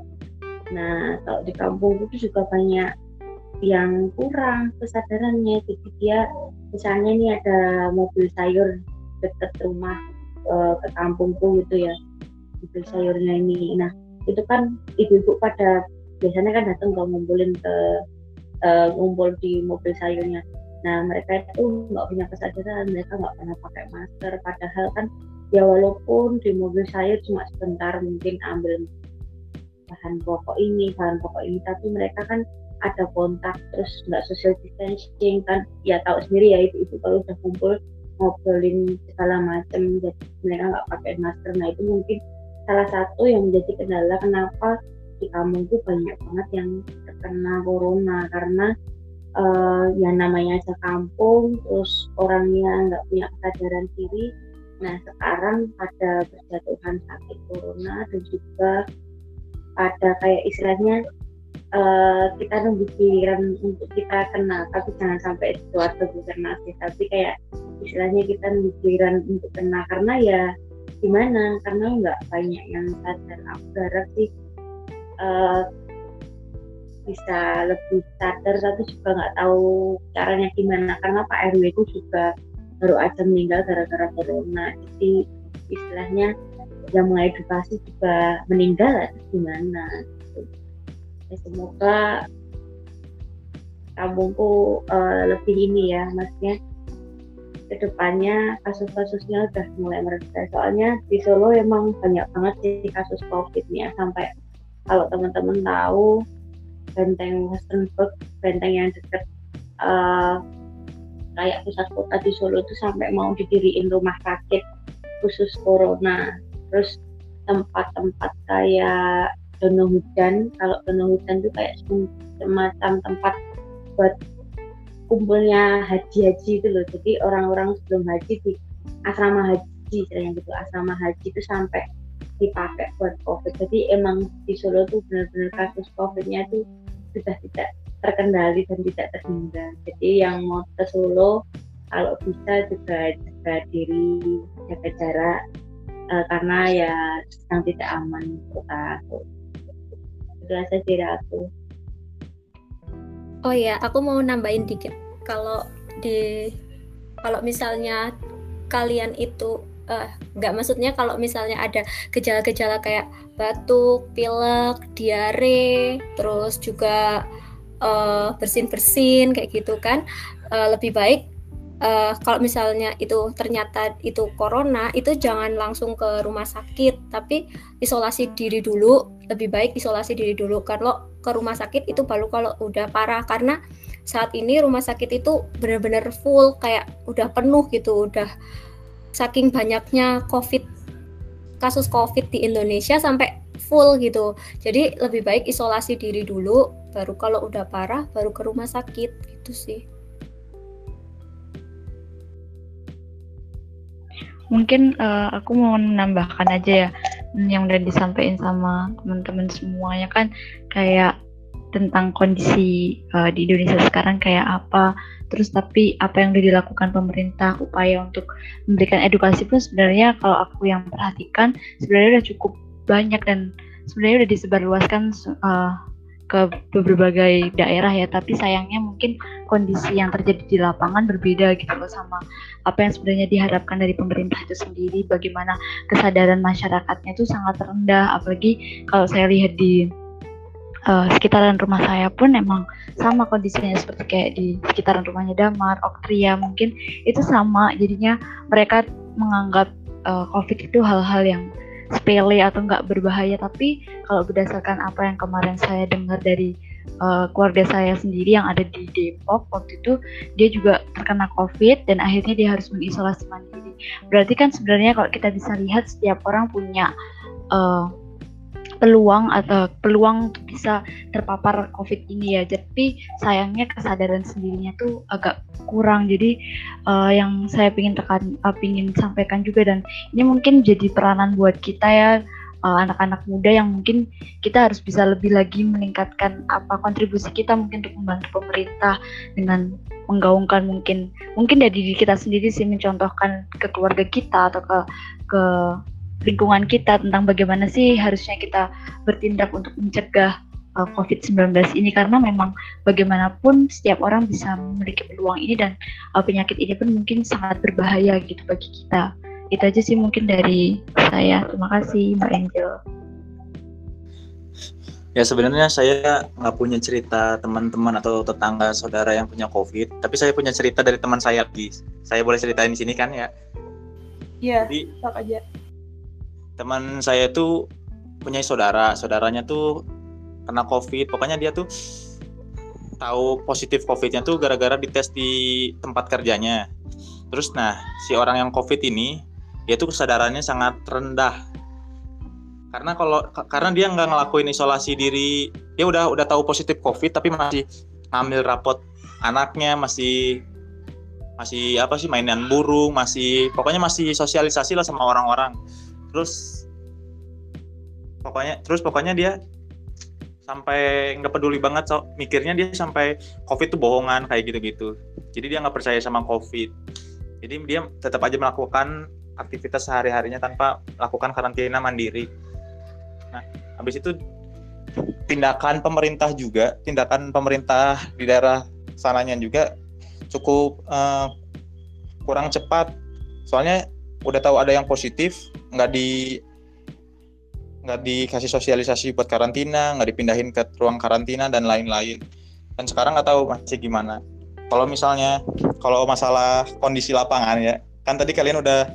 Nah kalau di kampung itu juga banyak yang kurang kesadarannya jadi dia misalnya ini ada mobil sayur dekat rumah uh, ke kampungku gitu ya mobil sayurnya ini. Nah itu kan ibu-ibu pada biasanya kan datang ke ngumpulin ke uh, ngumpul di mobil sayurnya. Nah mereka itu nggak punya kesadaran mereka nggak pernah pakai masker. Padahal kan ya walaupun di mobil sayur cuma sebentar mungkin ambil bahan pokok ini bahan pokok ini tapi mereka kan ada kontak terus nggak social distancing kan. Ya tahu sendiri ya itu itu kalau udah kumpul ngobrolin segala macam jadi mereka nggak pakai masker. Nah itu mungkin salah satu yang menjadi kendala kenapa di kampung itu banyak banget yang terkena corona. Karena uh, yang namanya aja kampung terus orangnya nggak punya kesadaran diri. Nah sekarang pada berjatuhan sakit corona dan juga ada kayak istilahnya uh, kita nunggu giliran untuk kita kena. Tapi jangan sampai keluarga kena sih. Tapi kayak istilahnya kita nunggu giliran untuk kena. Karena ya gimana? Karena nggak banyak yang sadar. Aku sih uh, bisa lebih sadar tapi juga nggak tahu caranya gimana. Karena Pak RW itu juga baru aja meninggal gara-gara corona. Jadi istilahnya yang mengedukasi juga meninggal gimana ya, semoga kampungku uh, lebih ini ya maksudnya ke depannya kasus-kasusnya udah mulai mereda soalnya di Solo emang banyak banget sih kasus covid nih ya sampai kalau teman-teman tahu benteng Westernburg benteng yang dekat uh, kayak pusat kota di Solo itu sampai mau didiriin rumah sakit khusus corona. Terus tempat-tempat kayak dono hujan kalau dono hujan itu kayak semacam tempat buat kumpulnya haji-haji itu loh. Jadi orang-orang sebelum haji di asrama haji istilahnya gitu asrama haji itu sampai dipakai buat covid. Jadi emang di Solo tuh benar-benar kasus covidnya tuh sudah tidak terkendali dan tidak terhindar. Jadi yang mau ke Solo kalau bisa juga jaga diri jaga jarak uh, karena ya sedang tidak aman kota aku. Itu aja aku. Oh ya aku mau nambahin dikit. Kalau di kalau misalnya kalian itu uh, nggak maksudnya kalau misalnya ada gejala-gejala kayak batuk, pilek, diare, terus juga uh, bersin-bersin kayak gitu kan, uh, lebih baik uh, kalau misalnya itu ternyata itu corona itu jangan langsung ke rumah sakit tapi isolasi diri dulu lebih baik isolasi diri dulu. Kalau ke rumah sakit itu baru kalau udah parah karena saat ini rumah sakit itu benar-benar full kayak udah penuh gitu udah saking banyaknya covid kasus covid di Indonesia sampai full gitu. Jadi lebih baik isolasi diri dulu baru kalau udah parah baru ke rumah sakit gitu sih. Mungkin uh, aku mau menambahkan aja ya yang udah disampaikan sama teman-teman semuanya kan kayak tentang kondisi uh, di Indonesia sekarang kayak apa terus tapi apa yang udah dilakukan pemerintah upaya untuk memberikan edukasi pun sebenarnya kalau aku yang perhatikan sebenarnya udah cukup banyak dan sebenarnya udah disebarluaskan uh, ke berbagai daerah ya. Tapi sayangnya mungkin kondisi yang terjadi di lapangan berbeda gitu loh sama apa yang sebenarnya diharapkan dari pemerintah itu sendiri. Bagaimana kesadaran masyarakatnya itu sangat rendah. Apalagi kalau saya lihat di uh, sekitaran rumah saya pun emang sama kondisinya seperti kayak di sekitaran rumahnya Damar, Oktria mungkin itu sama. Jadinya mereka menganggap uh, COVID itu hal-hal yang sepele atau nggak berbahaya. Tapi kalau berdasarkan apa yang kemarin saya dengar dari uh, keluarga saya sendiri yang ada di Depok waktu itu dia juga terkena COVID dan akhirnya dia harus mengisolasi mandiri. Berarti kan sebenarnya kalau kita bisa lihat setiap orang punya uh, peluang atau peluang untuk bisa terpapar COVID ini ya. Jadi sayangnya kesadaran sendirinya tuh agak kurang. Jadi uh, yang saya ingin tekan, uh, ingin sampaikan juga dan ini mungkin jadi peranan buat kita ya anak-anak uh, muda yang mungkin kita harus bisa lebih lagi meningkatkan apa kontribusi kita mungkin untuk membantu pemerintah dengan menggaungkan mungkin mungkin dari diri kita sendiri sih mencontohkan ke keluarga kita atau ke ke lingkungan kita tentang bagaimana sih harusnya kita bertindak untuk mencegah uh, COVID-19 ini karena memang bagaimanapun setiap orang bisa memiliki peluang ini dan uh, penyakit ini pun mungkin sangat berbahaya gitu bagi kita itu aja sih mungkin dari saya terima kasih Mbak Angel Ya sebenarnya saya nggak punya cerita teman-teman atau tetangga saudara yang punya COVID, tapi saya punya cerita dari teman saya lagi. Saya boleh ceritain di sini kan ya? Iya, Jadi aja. Teman saya tuh punya saudara, saudaranya tuh kena COVID. Pokoknya dia tuh tahu positif COVID-nya tuh gara-gara dites di tempat kerjanya. Terus nah si orang yang COVID ini dia tuh kesadarannya sangat rendah karena kalau karena dia nggak ngelakuin isolasi diri dia udah udah tahu positif covid tapi masih ngambil rapot anaknya masih masih apa sih mainan burung masih pokoknya masih sosialisasi lah sama orang-orang terus pokoknya terus pokoknya dia sampai nggak peduli banget so mikirnya dia sampai covid itu bohongan kayak gitu-gitu. Jadi dia nggak percaya sama covid. Jadi dia tetap aja melakukan aktivitas sehari-harinya tanpa melakukan karantina mandiri. Nah, habis itu tindakan pemerintah juga, tindakan pemerintah di daerah sananya juga cukup uh, kurang cepat. Soalnya udah tahu ada yang positif, nggak di nggak dikasih sosialisasi buat karantina, nggak dipindahin ke ruang karantina dan lain-lain. Dan sekarang nggak tahu masih gimana. Kalau misalnya kalau masalah kondisi lapangan ya, kan tadi kalian udah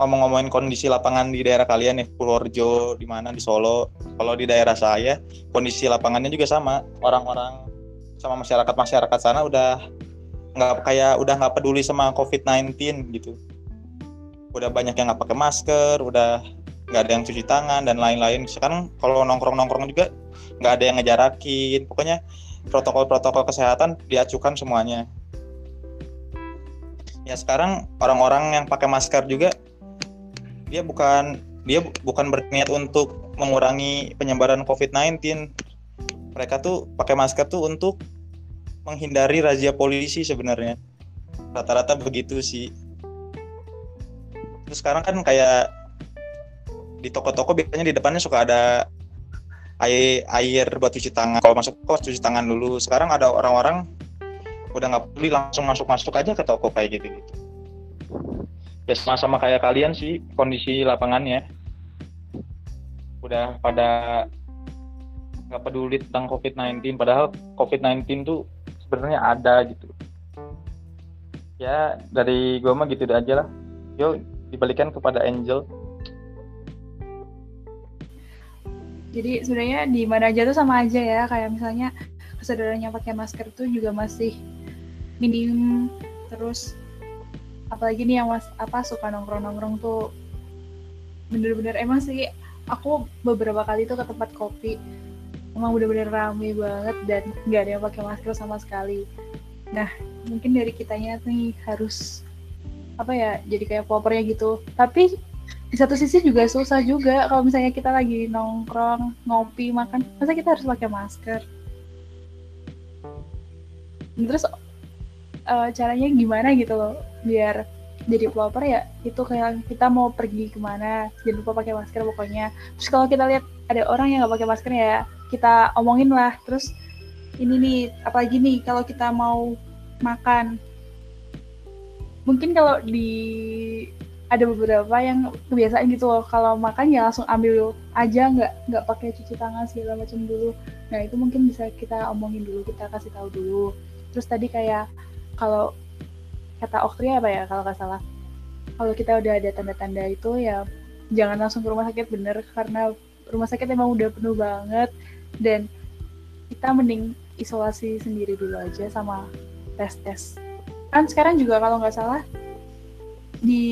ngomong-ngomongin kondisi lapangan di daerah kalian nih Purworejo di mana di Solo kalau di daerah saya kondisi lapangannya juga sama orang-orang sama masyarakat masyarakat sana udah nggak kayak udah nggak peduli sama COVID-19 gitu udah banyak yang nggak pakai masker udah nggak ada yang cuci tangan dan lain-lain sekarang kalau nongkrong-nongkrong juga nggak ada yang ngejarakin pokoknya protokol-protokol kesehatan diacukan semuanya ya sekarang orang-orang yang pakai masker juga dia bukan dia bukan berniat untuk mengurangi penyebaran COVID-19. Mereka tuh pakai masker tuh untuk menghindari razia polisi sebenarnya. Rata-rata begitu sih. Terus sekarang kan kayak di toko-toko biasanya di depannya suka ada air air buat cuci tangan. Kalau masuk kos cuci tangan dulu. Sekarang ada orang-orang udah nggak peduli langsung masuk-masuk aja ke toko kayak gitu-gitu. Ya sama-sama kayak kalian sih kondisi lapangannya. Udah pada nggak peduli tentang COVID-19 padahal COVID-19 tuh sebenarnya ada gitu. Ya dari gue mah gitu aja lah. Yuk dibalikan kepada Angel. Jadi sebenarnya di mana aja tuh sama aja ya. Kayak misalnya kesadarannya pakai masker tuh juga masih minim. Terus apalagi nih yang mas apa suka nongkrong nongkrong tuh bener-bener emang sih aku beberapa kali tuh ke tempat kopi. Emang bener-bener rame banget dan nggak ada yang pakai masker sama sekali. Nah mungkin dari kitanya nih harus apa ya jadi kayak popernya gitu. Tapi di satu sisi juga susah juga kalau misalnya kita lagi nongkrong ngopi makan. Masa kita harus pakai masker? Terus uh, caranya gimana gitu loh biar jadi pelopor ya itu kayak kita mau pergi ke mana jangan lupa pakai masker pokoknya. Terus kalau kita lihat ada orang yang nggak pakai masker ya kita omongin lah. Terus ini nih apalagi nih kalau kita mau makan mungkin kalau di ada beberapa yang kebiasaan gitu loh. Kalau makan ya langsung ambil aja nggak nggak pakai cuci tangan segala macam dulu. Nah itu mungkin bisa kita omongin dulu kita kasih tahu dulu. Terus tadi kayak kalau kata Oktria apa ya kalau nggak salah? Kalau kita udah ada tanda-tanda itu ya jangan langsung ke rumah sakit bener. Karena rumah sakit emang udah penuh banget. Dan kita mending isolasi sendiri dulu aja sama tes tes kan sekarang juga kalau nggak salah di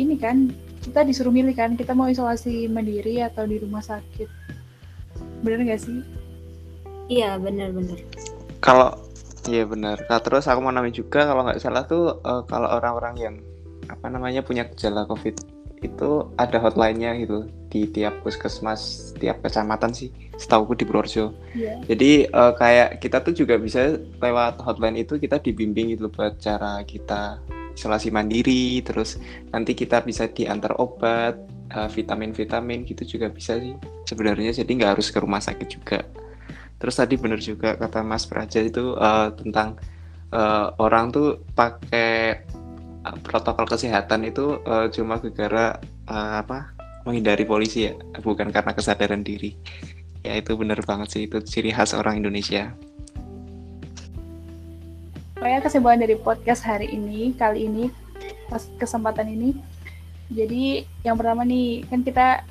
ini kan kita disuruh milih kan kita mau isolasi mandiri atau di rumah sakit. Bener nggak sih? Iya bener-bener kalau Iya benar. Nah, terus aku mau nambahin juga kalau nggak salah tuh uh, kalau orang-orang yang apa namanya punya gejala COVID itu ada hotline-nya gitu di tiap puskesmas, tiap kecamatan sih. Setahu di Purworejo. Yeah. Jadi uh, kayak kita tuh juga bisa lewat hotline itu kita dibimbing gitu buat cara kita isolasi mandiri, terus nanti kita bisa diantar obat, eh, vitamin-vitamin gitu juga bisa sih sebenarnya. Jadi nggak harus ke rumah sakit juga. Terus tadi benar juga kata Mas Praja itu uh, tentang uh, orang tuh pakai uh, protokol kesehatan itu uh, cuma gara uh, apa menghindari polisi ya, bukan karena kesadaran diri. Ya itu benar banget sih itu ciri khas orang Indonesia. Pokoknya kesimpulan dari podcast hari ini, kali ini, pas kesempatan ini, jadi yang pertama nih, kan kita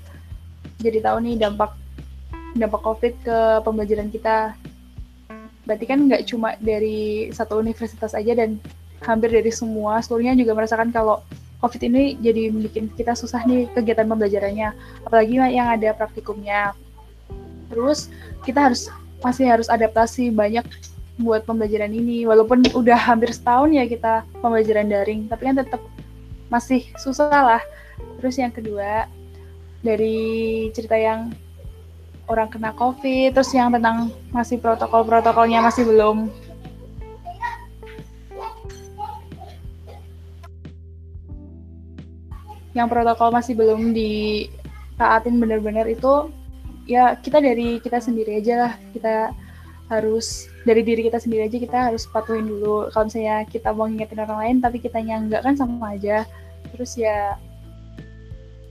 jadi tahu nih dampak dampak COVID ke pembelajaran kita. Berarti kan nggak cuma dari satu universitas aja dan hampir dari semua seluruhnya juga merasakan kalau COVID ini jadi bikin kita susah nih kegiatan pembelajarannya, apalagi yang ada praktikumnya. Terus kita harus masih harus adaptasi banyak buat pembelajaran ini, walaupun udah hampir setahun ya kita pembelajaran daring, tapi kan tetap masih susah lah. Terus yang kedua dari cerita yang orang kena COVID, terus yang tentang masih protokol-protokolnya masih belum yang protokol masih belum ditaatin benar-benar itu ya kita dari kita sendiri aja lah. Kita harus dari diri kita sendiri aja kita harus patuhin dulu. Kalau misalnya kita mau ngingetin orang lain tapi kita enggak kan sama aja. Terus ya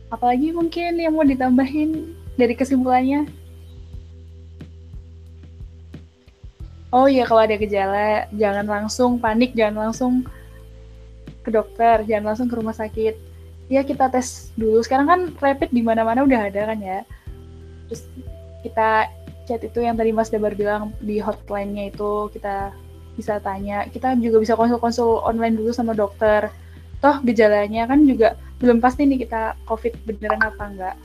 apalagi mungkin yang mau ditambahin dari kesimpulannya? Oh iya kalau ada gejala jangan langsung panik jangan langsung ke dokter jangan langsung ke rumah sakit ya kita tes dulu. Sekarang kan rapid di mana-mana udah ada kan ya. Terus kita chat itu yang tadi Mas Dabar bilang di hotline-nya itu kita bisa tanya. Kita juga bisa konsul-konsul online dulu sama dokter. Toh gejalanya kan juga belum pasti nih kita covid beneran apa enggak.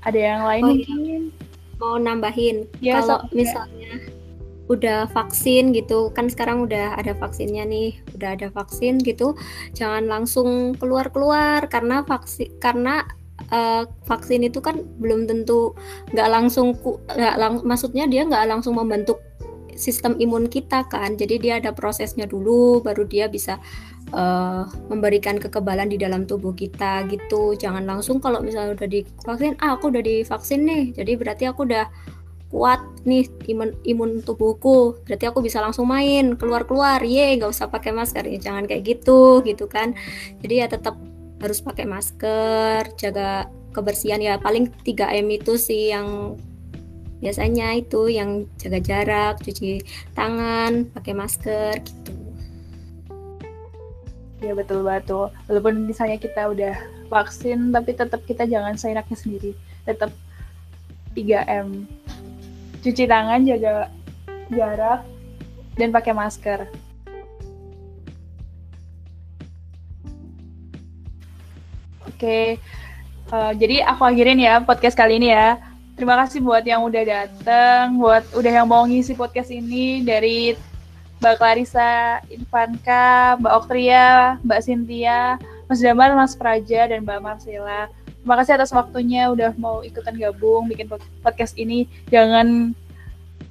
Ada yang lain oh, iya. mungkin? Mau nambahin? Ya, kalau misalnya udah vaksin gitu. Kan sekarang udah ada vaksinnya nih udah ada vaksin gitu. Jangan langsung keluar keluar karena vaksin karena uh, vaksin itu kan belum tentu nggak langsung nggak lang maksudnya dia nggak langsung membentuk sistem imun kita kan. Jadi dia ada prosesnya dulu baru dia bisa uh, memberikan kekebalan di dalam tubuh kita gitu. Jangan langsung kalau misalnya udah divaksin ah aku udah divaksin nih jadi berarti aku udah kuat nih imun imun tubuhku. Berarti aku bisa langsung main keluar keluar ye nggak usah pakai masker. Ya jangan kayak gitu gitu kan. Jadi ya tetap harus pakai masker jaga kebersihan. Ya paling 3M itu sih yang biasanya itu yang jaga jarak cuci tangan pakai masker gitu. Ya betul betul. Walaupun misalnya kita udah vaksin tapi tetap kita jangan seenaknya sendiri. Tetap 3M cuci tangan, jaga jarak, dan pakai masker. Oke, uh, jadi aku akhirin ya podcast kali ini ya. Terima kasih buat yang udah dateng, buat udah yang mau ngisi podcast ini dari Mbak Clarissa, Infanka, Mbak Oktria, Mbak Cynthia, Mas Damar, Mas Praja, dan Mbak Marcela. Terima kasih atas waktunya udah mau ikutan gabung bikin podcast ini. Jangan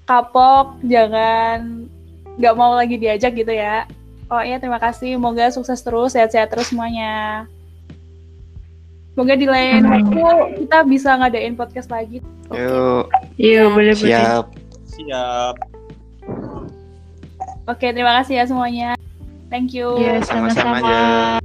kapok, jangan nggak mau lagi diajak gitu ya. Oh iya terima kasih. Semoga sukses terus, sehat-sehat terus semuanya. Semoga di lain waktu kita bisa ngadain podcast lagi. Yuk. Yuk, boleh Siap. Siap. Oke, terima kasih ya semuanya. Thank you. Ya, sama-sama.